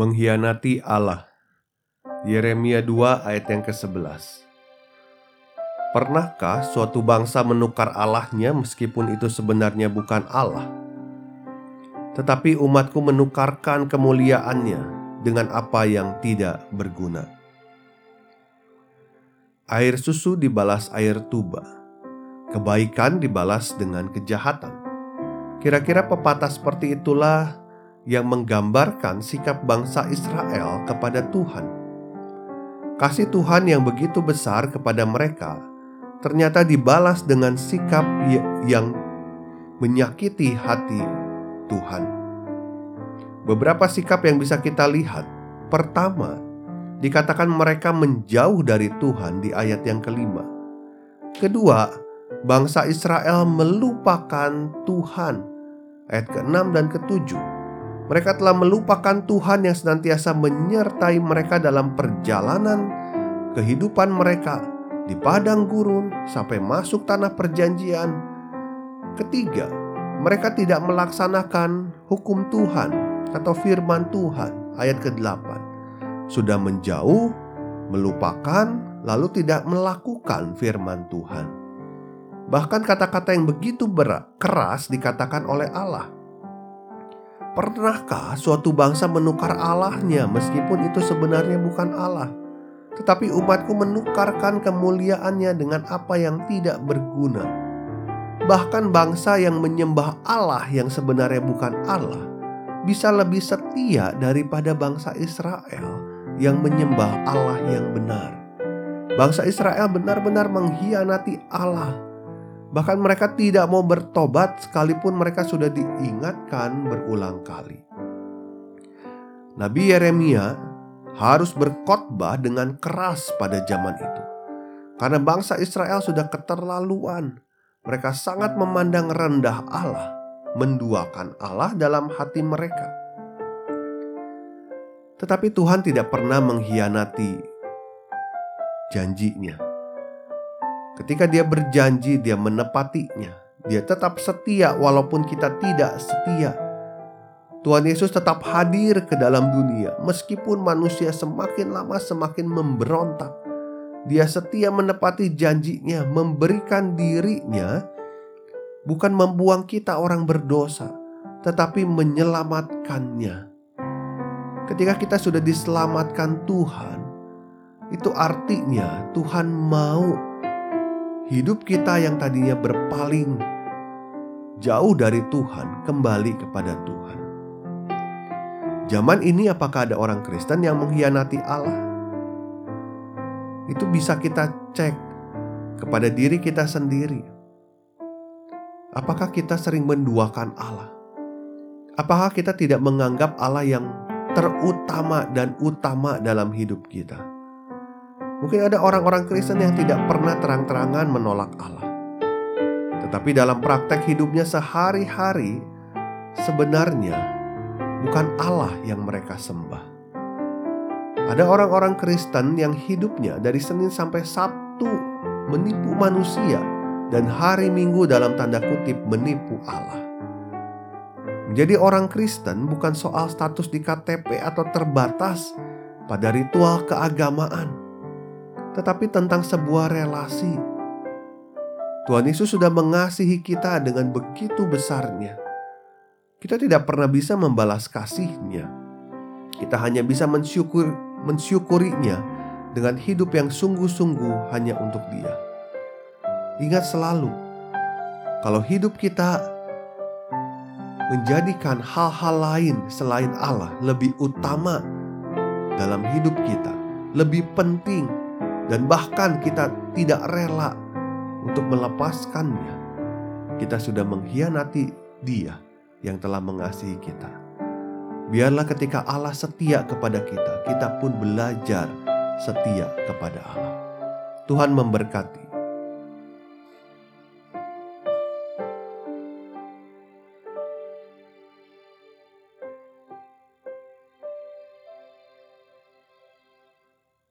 Mengkhianati Allah Yeremia 2 ayat yang ke-11 Pernahkah suatu bangsa menukar Allahnya meskipun itu sebenarnya bukan Allah? Tetapi umatku menukarkan kemuliaannya dengan apa yang tidak berguna. Air susu dibalas air tuba, kebaikan dibalas dengan kejahatan. Kira-kira pepatah seperti itulah yang menggambarkan sikap bangsa Israel kepada Tuhan. Kasih Tuhan yang begitu besar kepada mereka ternyata dibalas dengan sikap yang menyakiti hati Tuhan. Beberapa sikap yang bisa kita lihat. Pertama, dikatakan mereka menjauh dari Tuhan di ayat yang kelima. Kedua, bangsa Israel melupakan Tuhan. Ayat ke-6 dan ke-7 mereka telah melupakan Tuhan yang senantiasa menyertai mereka dalam perjalanan kehidupan mereka di padang gurun sampai masuk tanah perjanjian. Ketiga, mereka tidak melaksanakan hukum Tuhan atau firman Tuhan ayat ke-8. Sudah menjauh, melupakan, lalu tidak melakukan firman Tuhan. Bahkan kata-kata yang begitu berat, keras dikatakan oleh Allah Pernahkah suatu bangsa menukar Allahnya meskipun itu sebenarnya bukan Allah? Tetapi umatku menukarkan kemuliaannya dengan apa yang tidak berguna. Bahkan bangsa yang menyembah Allah yang sebenarnya bukan Allah bisa lebih setia daripada bangsa Israel yang menyembah Allah yang benar. Bangsa Israel benar-benar mengkhianati Allah Bahkan mereka tidak mau bertobat sekalipun mereka sudah diingatkan berulang kali. Nabi Yeremia harus berkhotbah dengan keras pada zaman itu. Karena bangsa Israel sudah keterlaluan. Mereka sangat memandang rendah Allah, menduakan Allah dalam hati mereka. Tetapi Tuhan tidak pernah mengkhianati janjinya. Ketika dia berjanji, dia menepatinya. Dia tetap setia walaupun kita tidak setia. Tuhan Yesus tetap hadir ke dalam dunia meskipun manusia semakin lama semakin memberontak. Dia setia menepati janjinya, memberikan dirinya bukan membuang kita orang berdosa, tetapi menyelamatkannya. Ketika kita sudah diselamatkan Tuhan, itu artinya Tuhan mau hidup kita yang tadinya berpaling jauh dari Tuhan kembali kepada Tuhan. Zaman ini apakah ada orang Kristen yang mengkhianati Allah? Itu bisa kita cek kepada diri kita sendiri. Apakah kita sering menduakan Allah? Apakah kita tidak menganggap Allah yang terutama dan utama dalam hidup kita? Mungkin ada orang-orang Kristen yang tidak pernah terang-terangan menolak Allah. Tetapi dalam praktek hidupnya sehari-hari, sebenarnya bukan Allah yang mereka sembah. Ada orang-orang Kristen yang hidupnya dari Senin sampai Sabtu menipu manusia dan hari Minggu dalam tanda kutip menipu Allah. Menjadi orang Kristen bukan soal status di KTP atau terbatas pada ritual keagamaan tetapi tentang sebuah relasi. Tuhan Yesus sudah mengasihi kita dengan begitu besarnya. Kita tidak pernah bisa membalas kasihnya. Kita hanya bisa mensyukur, mensyukurinya dengan hidup yang sungguh-sungguh hanya untuk dia. Ingat selalu, kalau hidup kita menjadikan hal-hal lain selain Allah lebih utama dalam hidup kita, lebih penting dan bahkan kita tidak rela untuk melepaskannya, kita sudah mengkhianati Dia yang telah mengasihi kita. Biarlah ketika Allah setia kepada kita, kita pun belajar setia kepada Allah. Tuhan memberkati.